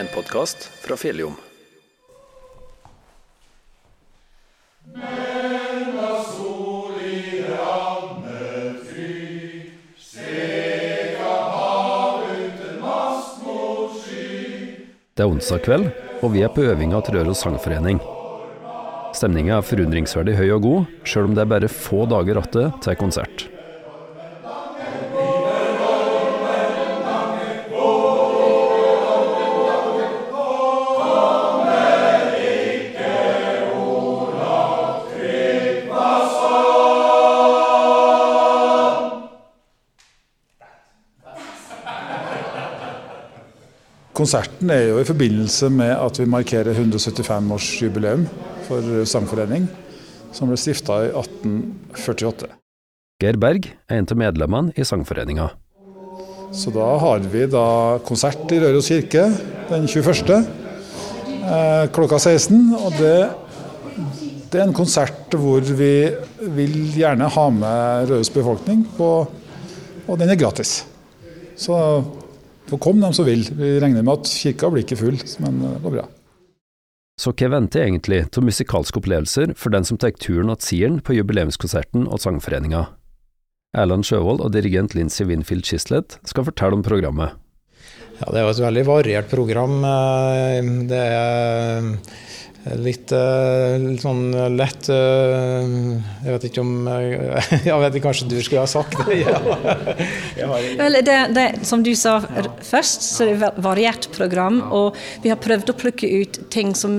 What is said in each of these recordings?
En podkast fra Fjelljom. Det er onsdag kveld, og vi er på øvinga til Røros sangforening. Stemninga er forundringsverdig høy og god, sjøl om det er bare få dager igjen til konsert. Konserten er jo i forbindelse med at vi markerer 175-årsjubileum for sangforening, som ble stifta i 1848. Geir Berg er en av medlemmene i sangforeninga. Så da har vi da konsert i Røros kirke den 21. Eh, klokka 16. Og det, det er en konsert hvor vi vil gjerne ha med Røros befolkning, på, og den er gratis. Så får komme dem som vil. Vi regner med at kirka blir ikke full, men det går bra. Så hva venter egentlig av musikalske opplevelser for den som tar turen til Sieren på jubileumskonserten og sangforeninga? Erland Sjøvold og dirigent Lincy Winfield Chislett skal fortelle om programmet. Ja, Det er jo et veldig variert program. Det er litt, litt sånn lett Jeg vet ikke om Jeg vet ikke, kanskje du skulle ha sagt det? Ja. Vel, det, det, som du sa først, så er det et variert program. Og vi har prøvd å plukke ut ting som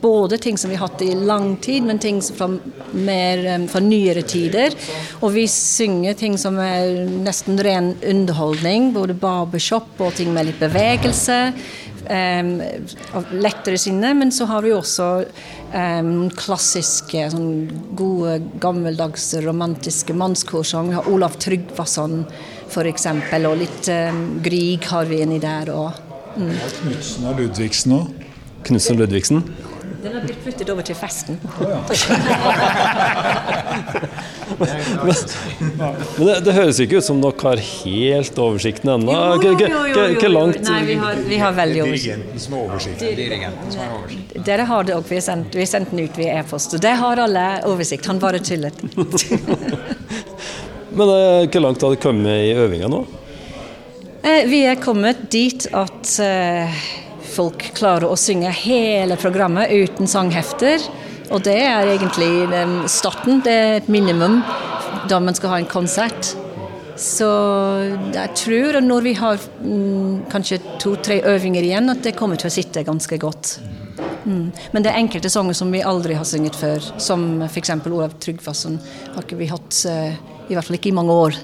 både ting som vi har hatt i lang tid, men ting fra, mer, fra nyere tider. Og vi synger ting som er nesten ren underholdning. Både barbershop og ting med litt bevegelse. Um, av lettere sinne, men så har vi også um, klassiske, sånn gode, gammeldagse, romantiske mannskorsang. Vi har Olav Tryggvason f.eks., og litt um, Grieg har vi inni der. òg. mm. Knutsen og Ludvigsen òg. Knutsen og Ludvigsen? Den har blitt flyttet over til festen. Oh, ja. men, det, det, høres ikke ut som dere har helt oversikten ennå. Hvor langt Nei, vi har, vi har veldig oversikt. Dirigenten som har oversikt. Dere har det òg. Vi har sendt, sendt den ut via e-post. Det har alle oversikt. Han bare tullet. men hvor langt har dere kommet i øvinga nå? Vi er kommet dit at uh, folk klarer å synge hele programmet uten sanghefter. Og det er egentlig starten. Det er et minimum da man skal ha en konsert. Så jeg tror at når vi har mm, kanskje to-tre øvinger igjen, at det kommer til å sitte ganske godt. Mm. Men det er enkelte sanger som vi aldri har sunget før, som f.eks. Olav Tryggvason har ikke vi hatt, uh, i hvert fall ikke i mange år.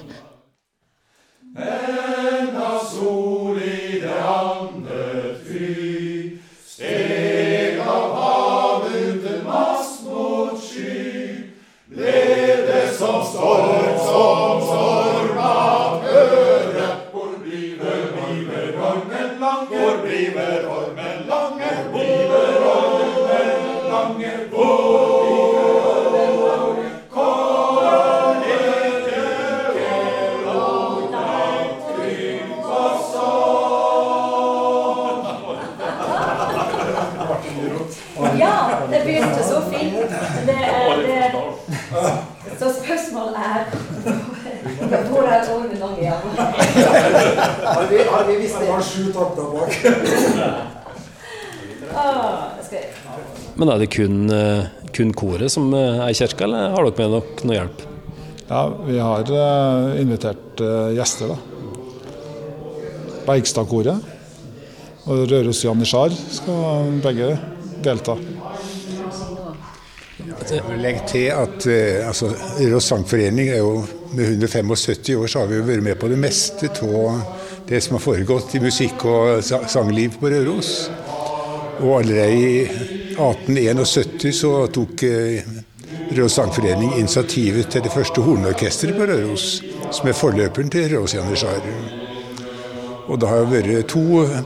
Ja, det begynte så fint. Det, det, så spørsmålet er Hvor er Årne Lange igjen? Har vi, har vi visst det? Han har sju takter bak. Men er det kun, kun koret som er i kirka, eller har dere med nok noe hjelp? Ja, vi har invitert gjester, da. Bergstadkoret og Røros Janitsjar skal begge delta. Jeg vil legge til at uh, altså, Røros sangforening er jo med 175 år så har vi jo vært med på det meste av det som har foregått i musikk- og sangliv på Røros. Og allerede i 1871 så tok uh, Røros sangforening initiativet til det første hornorkesteret på Røros, som er forløperen til Røros Janitsjar. Og det har vært to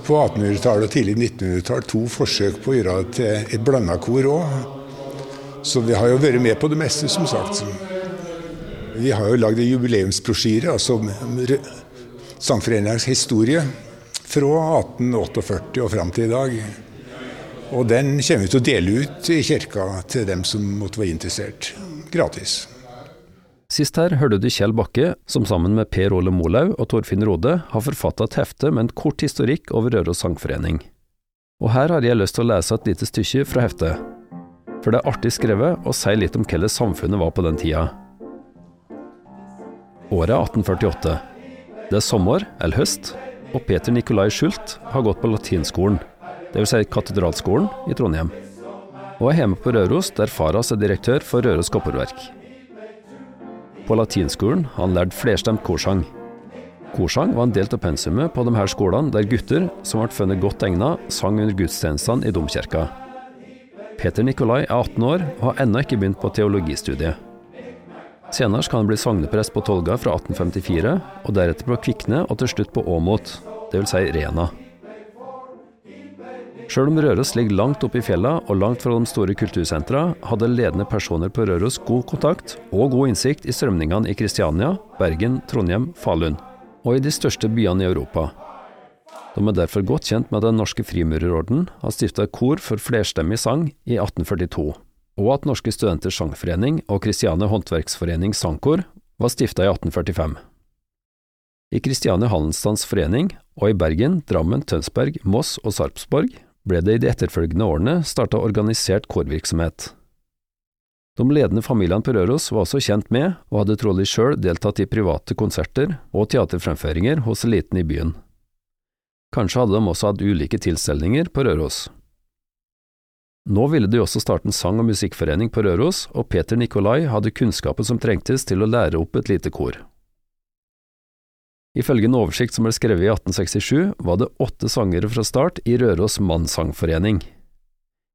på 1800-tallet og tidlig 1900-tall to forsøk på å gjøre det til et blanda kor òg. Så vi har jo vært med på det meste, som sagt. Vi har jo lagd en jubileumsbrosjyre, altså Sangforeningens historie fra 1848 og fram til i dag. Og den kommer vi til å dele ut i kirka til dem som måtte være interessert. Gratis. Sist her hørte du Kjell Bakke, som sammen med Per Ole Molaug og Torfinn Rode har forfatta et hefte med en kort historikk over Røros sangforening. Og her har jeg lyst til å lese et lite stykke fra heftet. For det er artig skrevet og sier litt om hvordan samfunnet var på den tida. Året er 1848. Det er sommer, eller høst, og Peter Nikolai Schult har gått på latinskolen, dvs. Si katedralskolen, i Trondheim. Og er hjemme på Røros, der far hans er direktør for Røros Kopperverk. På latinskolen har han lært flerstemt korsang. Korsang var en del av pensumet på de her skolene der gutter, som ble funnet godt egnet, sang under gudstjenestene i domkirka. Peter Nikolai er 18 år og har ennå ikke begynt på teologistudiet. Senere skal han bli sogneprest på Tolga fra 1854, og deretter på Kvikne og til slutt på Åmot, dvs. Si Rena. Sjøl om Røros ligger langt oppe i fjella og langt fra de store kultursentra, hadde ledende personer på Røros god kontakt og god innsikt i strømningene i Kristiania, Bergen, Trondheim, Falun, og i de største byene i Europa. De er derfor godt kjent med at Den norske frimurerorden har stifta kor for flerstemmig sang i 1842, og at Norske studenters sangforening og Kristiane håndverksforening sangkor var stifta i 1845. I Kristiane Handelsstands forening og i Bergen, Drammen, Tønsberg, Moss og Sarpsborg ble det i de etterfølgende årene starta organisert kårvirksomhet. De ledende familiene på Røros var også kjent med, og hadde trolig sjøl deltatt i private konserter og teaterfremføringer hos eliten i byen. Kanskje hadde de også hatt ulike tilstelninger på Røros. Nå ville de også starte en sang- og musikkforening på Røros, og Peter Nikolai hadde kunnskapen som trengtes til å lære opp et lite kor. Ifølge en oversikt som ble skrevet i 1867, var det åtte sangere fra start i Røros Mannssangforening.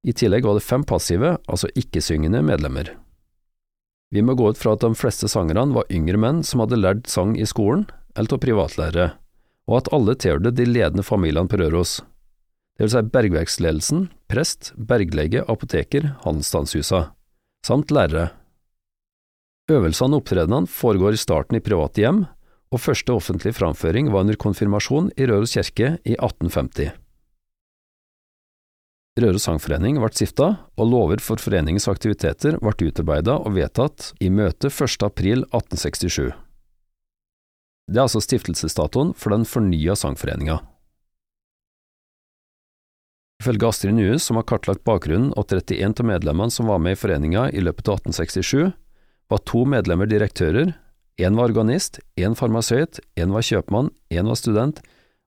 I tillegg var det fem passive, altså ikke-syngende medlemmer. Vi må gå ut fra at de fleste sangerne var yngre menn som hadde lært sang i skolen, eller av privatlærere, og at alle tilhørte de ledende familiene på Røros, det vil si bergverksledelsen, prest, berglege, apoteker, handelsstandshusa, samt lærere. Øvelsene og opptredenene foregår i starten i private hjem, og første offentlige framføring var under konfirmasjon i Røros kirke i 1850. Røros sangforening ble stifta, og lover for foreningens aktiviteter ble utarbeidet og vedtatt i møte 1. april 1867. Det er altså stiftelsesdatoen for den fornya sangforeninga. Ifølge Astrid Nues, som har kartlagt bakgrunnen og 31 av medlemmene som var med i foreninga i løpet av 1867, var to medlemmer direktører, én var organist, én farmasøyt, én var kjøpmann, én var student,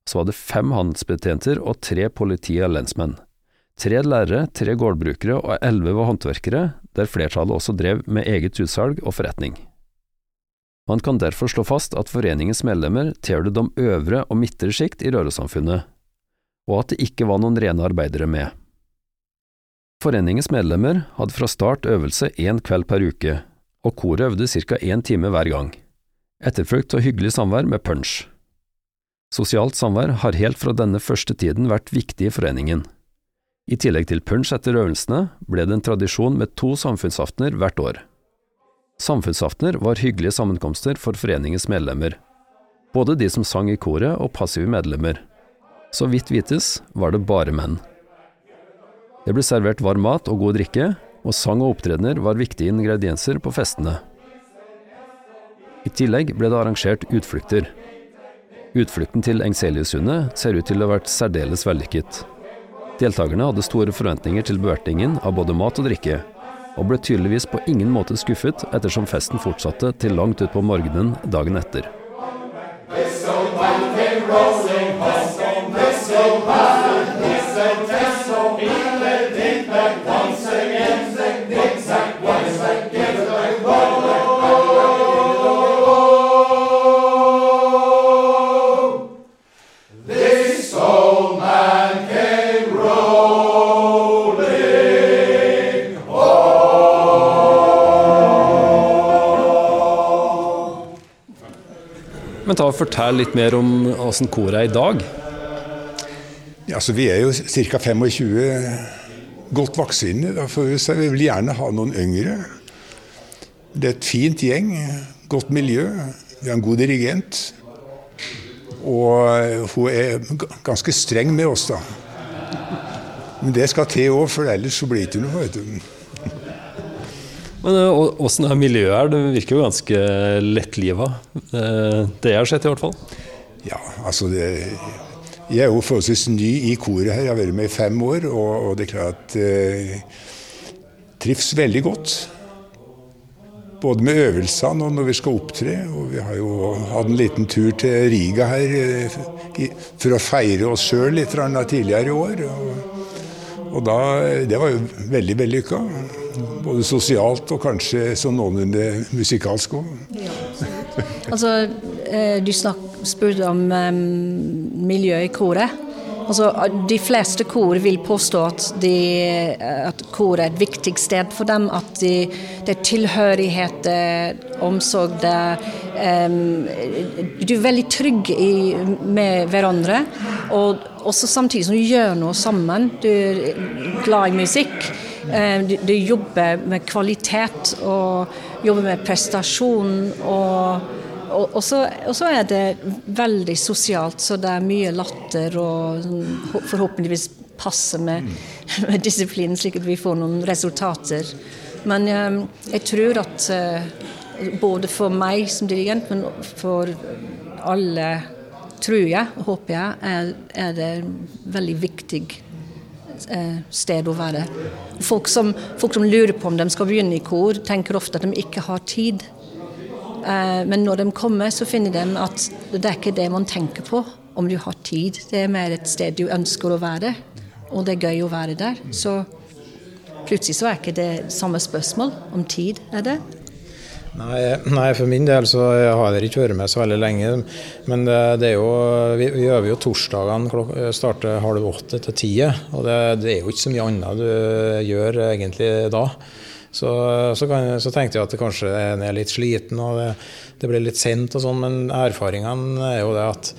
så var det fem handelsbetjenter og tre politi- og lensmenn. Tre lærere, tre gårdbrukere og elleve var håndverkere, der flertallet også drev med eget utsalg og forretning. Man kan derfor slå fast at foreningens medlemmer tilhørte de øvre og midtre sjikt i Røros-samfunnet, og at det ikke var noen rene arbeidere med. Foreningens medlemmer hadde fra start øvelse én kveld per uke, og koret øvde ca. én time hver gang, etterfulgt av hyggelig samvær med punch. Sosialt samvær har helt fra denne første tiden vært viktig i foreningen. I tillegg til punch etter øvelsene ble det en tradisjon med to samfunnsaftener hvert år. Samfunnsaftener var hyggelige sammenkomster for foreningens medlemmer, både de som sang i koret og passive medlemmer. Så vidt vites var det bare menn. Det ble servert varm mat og god drikke, og sang og opptredener var viktige ingredienser på festene. I tillegg ble det arrangert utflukter. Utflukten til Engseliussundet ser ut til å ha vært særdeles vellykket. Deltakerne hadde store forventninger til bevertningen av både mat og drikke, og ble tydeligvis på ingen måte skuffet ettersom festen fortsatte til langt utpå morgenen dagen etter. Men ta og fortelle litt mer om åssen koret er i dag. Ja, så Vi er jo ca. 25 godt voksne. For vi vil gjerne ha noen yngre. Det er et fint gjeng. Godt miljø. Vi har en god dirigent. Og hun er ganske streng med oss, da. Men det skal til òg, for ellers så blir det ikke noe. Men åssen er miljøet her? Det virker jo ganske lettliva. Det jeg har sett, i hvert fall. Ja, altså det, Jeg er jo forholdsvis ny i koret her. Jeg har vært med i fem år, og, og det er klart eh, trives veldig godt. Både med øvelsene og når vi skal opptre. Og vi har jo hatt en liten tur til Riga her eh, for å feire oss sjøl litt tidligere i år. Og, og da, det var jo veldig vellykka. Både sosialt og kanskje sånn noenlunde musikalsk òg. Ja, altså, du spurte om um, miljøet i koret. Altså, de fleste kor vil påstå at, de, at koret er et viktig sted for dem. At de, det er tilhørighet, omsorg det um, Du er veldig trygg i, med hverandre. Og også samtidig som du gjør noe sammen. Du er glad i musikk. Du, du jobber med kvalitet og jobber med prestasjon. og og, så, er det veldig sosialt, så det er mye latter og sånn, forhåpentligvis passe med, med disiplinen, slik at vi får noen resultater. Men jeg, jeg tror at uh, både for meg som dirigent, men for alle, tror jeg håper jeg, er, er det veldig viktig sted å være. Folk som, folk som lurer på om de skal begynne i kor, tenker ofte at de ikke har tid. Men når de kommer, så finner de at det er ikke det man tenker på om du har tid. Det er mer et sted du ønsker å være, og det er gøy å være der. Så plutselig så er ikke det samme spørsmål om tid, er det? Nei, nei, for min del så har jeg ikke vært med så veldig lenge. Men det, det er jo, vi, vi øver jo torsdagene starter halv åtte til ti. Og det, det, er jo ikke så mye annet du gjør egentlig da. Så, så, kan, så, tenkte jeg at det kanskje en er litt sliten og det, det blir litt sent og sånn, men erfaringene er jo det at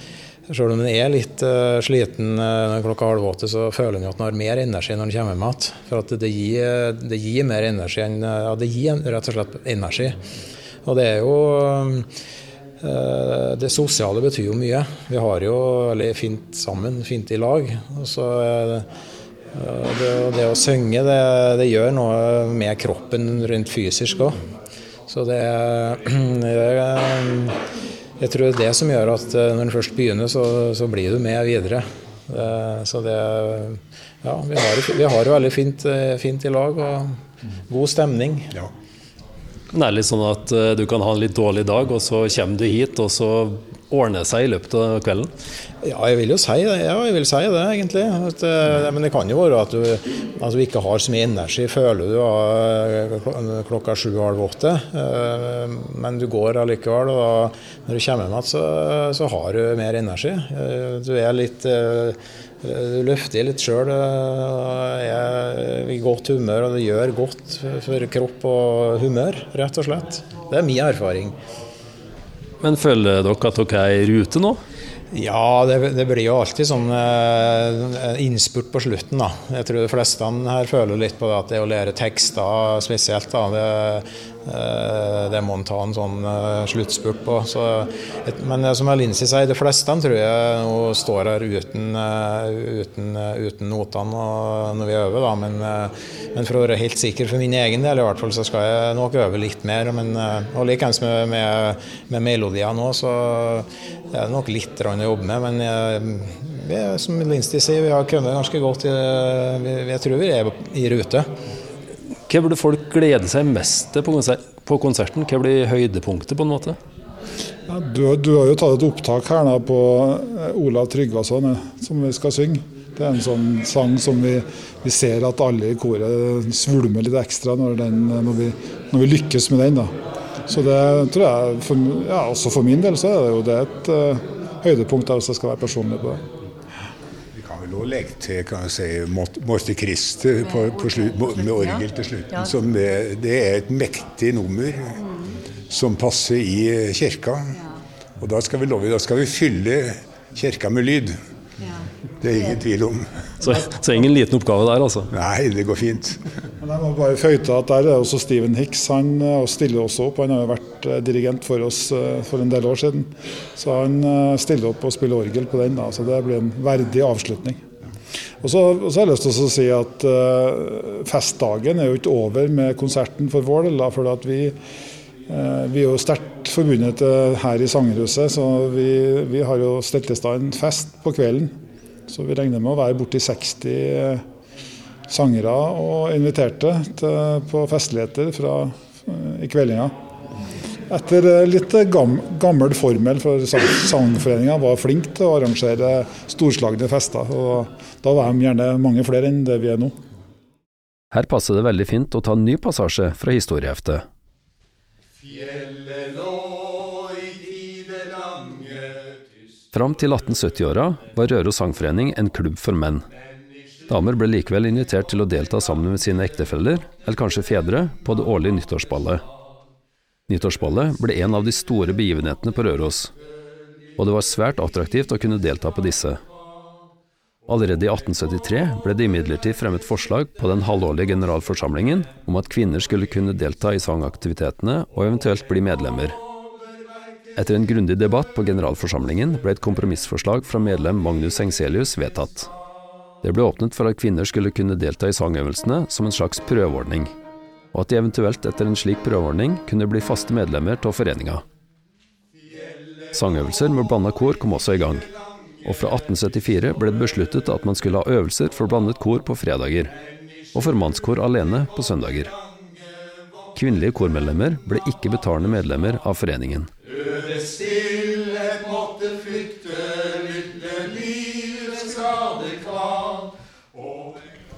selv om en er litt uh, sliten uh, klokka halv åtte, så føler en at en har mer energi når en kommer hjem igjen. For at det gir, det gir, mer energi enn Ja, det gir rett og slett energi. Og det er jo uh, Det sosiale betyr jo mye. Vi har jo veldig fint sammen, fint i lag. Og så det, det, å synge, det, det, gjør noe med kroppen rent fysisk òg. Så det, det, Jeg tror det er det som gjør at eh, når en først begynner, så, så blir du med videre. Så det Ja, vi har, vi har det veldig fint, eh, fint, i lag og god stemning. Ja. Det er litt sånn at eh, du kan ha en litt dårlig dag, og så kommer du hit, og så ordner seg i løpet av kvelden? Ja, jeg vil jo si det, ja, jeg vil si det egentlig. At, eh, men det kan jo være at du, at du ikke har så mye energi, føler du av klokka sju-halv åtte. Eh, men du går allikevel, og når du kommer hjem så, så har du mer energi. Eh, du er litt du løfter litt sjøl, er i godt humør, og det gjør godt for kropp og humør, rett og slett. Det er min erfaring. Men føler dere at dere er i rute nå? Ja, det, det, blir jo alltid sånn eh, innspurt på slutten. da. Jeg tror de fleste her føler litt på det at det å lære tekster spesielt, da, det, Eh, det må en ta en sånn uh, sluttspurt på. Så, men som Lincy sier, de fleste tror jeg nå står her uten, uten, uten notene når vi øver. Da. Men, men, for å være helt sikker for min egen del i hvert fall, så skal jeg nok øve litt mer. Men, og likeens med, med, med melodier nå, så det er det nok litt å jobbe med. Men vi, som Lincy sier, vi har kommet ganske godt i Jeg tror vi er i rute. Hva burde folk glede seg mest til på, konserten? Hva blir høydepunktet, på en måte? Ja, du, du, har jo tatt et opptak her nå på eh, Olav Tryggvason, som vi skal synge. Det er en sånn sang som vi, vi ser at alle i koret svulmer litt ekstra når, den, når, vi, når vi, lykkes med den. da. Så det tror jeg, for, ja, også for min del, så er det jo det et uh, høydepunkt hvis jeg skal være personlig på det og legge til kan jeg si, på, på slutt, med orgel til slutten. Som det, det, er et mektig nummer som passer i kirka. Og da skal vi love, da skal vi fylle kirka med lyd. Det er ingen tvil om. Så, så ingen liten oppgave der, altså? Nei, det går fint. Men jeg må bare føyte at Der er også Steven Hicks. Han stiller også opp. Han har jo vært dirigent for oss for en del år siden. Så han stiller opp og spiller orgel på den, da, så det blir en verdig avslutning. Og så, og så, har jeg lyst til å si at uh, festdagen er jo ikke over med konserten for vår del. For at vi, uh, vi, er jo sterkt forbundet her i Sangerhuset, så vi, vi har jo stelt i stand fest på kvelden. Så vi regner med å være borti 60 uh, sangere og inviterte til, på festligheter fra, i kveldinga. Etter litt gam, gammel formel, for Sangforeninga var flink til å arrangere storslagne fester. og Da var de gjerne mange flere enn det vi er nå. Her passer det veldig fint å ta en ny passasje fra historieheftet. Fram til 1870-åra var Røros sangforening en klubb for menn. Damer ble likevel invitert til å delta sammen med sine ektefeller, eller kanskje fedre, på det årlige nyttårsballet. Nyttårsballet ble en av de store begivenhetene på Røros, og det var svært attraktivt å kunne delta på disse. Allerede i 1873 ble det imidlertid fremmet forslag på den halvårlige generalforsamlingen om at kvinner skulle kunne delta i sangaktivitetene og eventuelt bli medlemmer. Etter en grundig debatt på generalforsamlingen ble et kompromissforslag fra medlem Magnus Engselius vedtatt. Det ble åpnet for at kvinner skulle kunne delta i sangøvelsene som en slags prøveordning og at de eventuelt etter en slik prøveordning kunne bli faste medlemmer av foreninga. Sangøvelser med blanda kor kom også i gang, og fra 1874 ble det besluttet at man skulle ha øvelser for blandet kor på fredager, og for mannskor alene på søndager. Kvinnelige kormedlemmer ble ikke betalende medlemmer av foreningen.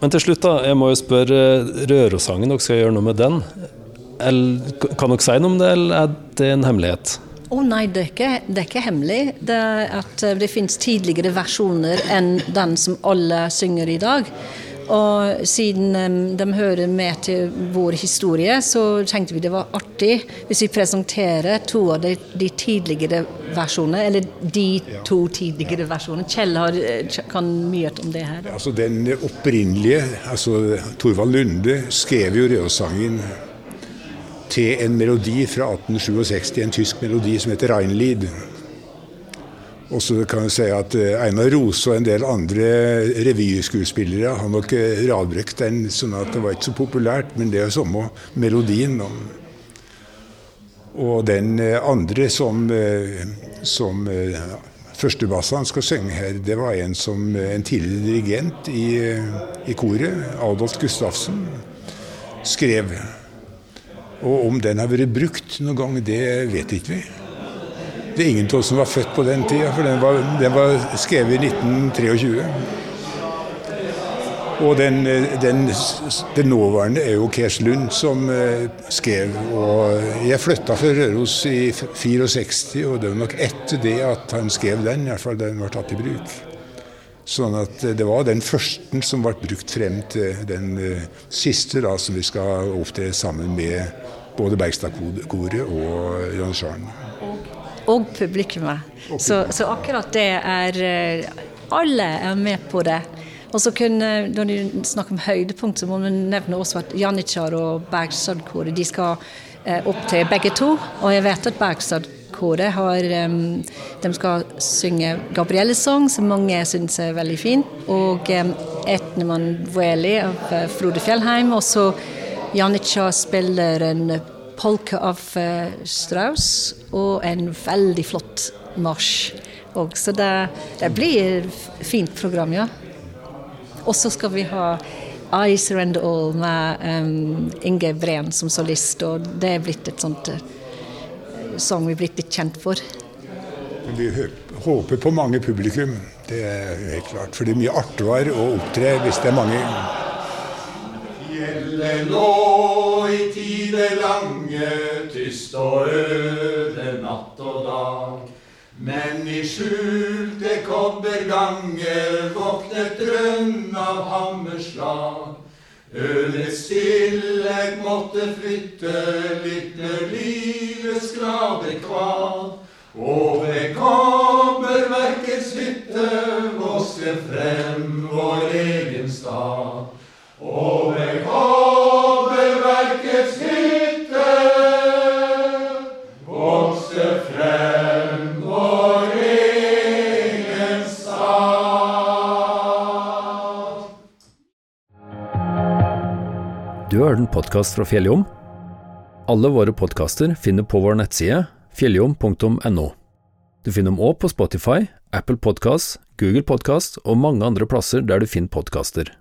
Men til slutt, da, jeg må jo spørre Rørosangen, dere skal gjøre noe med den. kan dere si noe om det, eller er det en hemmelighet? Å oh, nei, det er, ikke, det er ikke hemmelig. Det, at eh, det finnes tidligere versjoner enn den som alle synger i dag. Og siden um, de hører med til vår historie, så tenkte vi det var artig hvis vi presenterer to av de, de tidligere versjonene, eller de to tidligere versjonene. Kjell har, eh, kan mye om det her. Altså Den opprinnelige, altså Thorvald Lunde skrev jo Rødsangen til en melodi fra 1867, en tysk melodi som heter Reinlied. Og så kan jeg si at eh, Einar Rose og en del andre revyskuespillere har nok eh, radbrukt den, sånn at det var ikke så populært, men det er jo samme melodien. Og den eh, andre som, som førstebassene skal synge her, det var en, som, en tidligere dirigent i, i koret, Adolf Gustafsen, skrev. Og om den har vært brukt noen gang, det vet ikke vi. Det er ingen av oss som var født på den tida, for den var, den var skrevet i 1923. Og den, den, den, nåværende er jo Kers Lund som uh, skrev. Og jeg flytta fra Røros i 64, og det var nok etter det at han skrev den, i hvert fall den var tatt i bruk. Sånn at eh, det var den første som ble brukt frem til den uh, siste da, som vi skal opptre sammen med både Bergstadkoret og Jan Sjaren og publikummet. Så, så, akkurat det er eh, Alle er med på det. Og så kunne, Når du snakker om høydepunkt, så må du nevne også at Janitsjar og Bergstadkoret de skal eh, opp til begge to. Og jeg vet at Bergstadkoret har De skal synge Gabrielles sang, som mange syns er veldig fin. Og Etnemann Veli av Frode Fjellheim. Og så Janitsjar spiller en polka av uh, Strauss og en veldig flott marsj. Så det, det blir et fint program, ja. Og så skal vi ha I Surrender All med um, Inge Breen som solist, og det er blitt et sånt uh, sang vi er blitt litt kjent for. Vi håper på mange publikum, det er helt klart. For det er mye artigere å opptre hvis det er mange. Fjellet lå i tider lange, tyst og øde natt og dag. Men i skjulte kobberganger våknet drønn av hammerslag. Ødets stillhet måtte flytte litt livets glade kval. Og ved kobberverkets hytte vokste frem Du har hørt en podkast fra Fjelljom. Alle våre podkaster finner på vår nettside fjelljom.no. Du finner dem òg på Spotify, Apple Podkast, Google Podkast og mange andre plasser der du finner podkaster.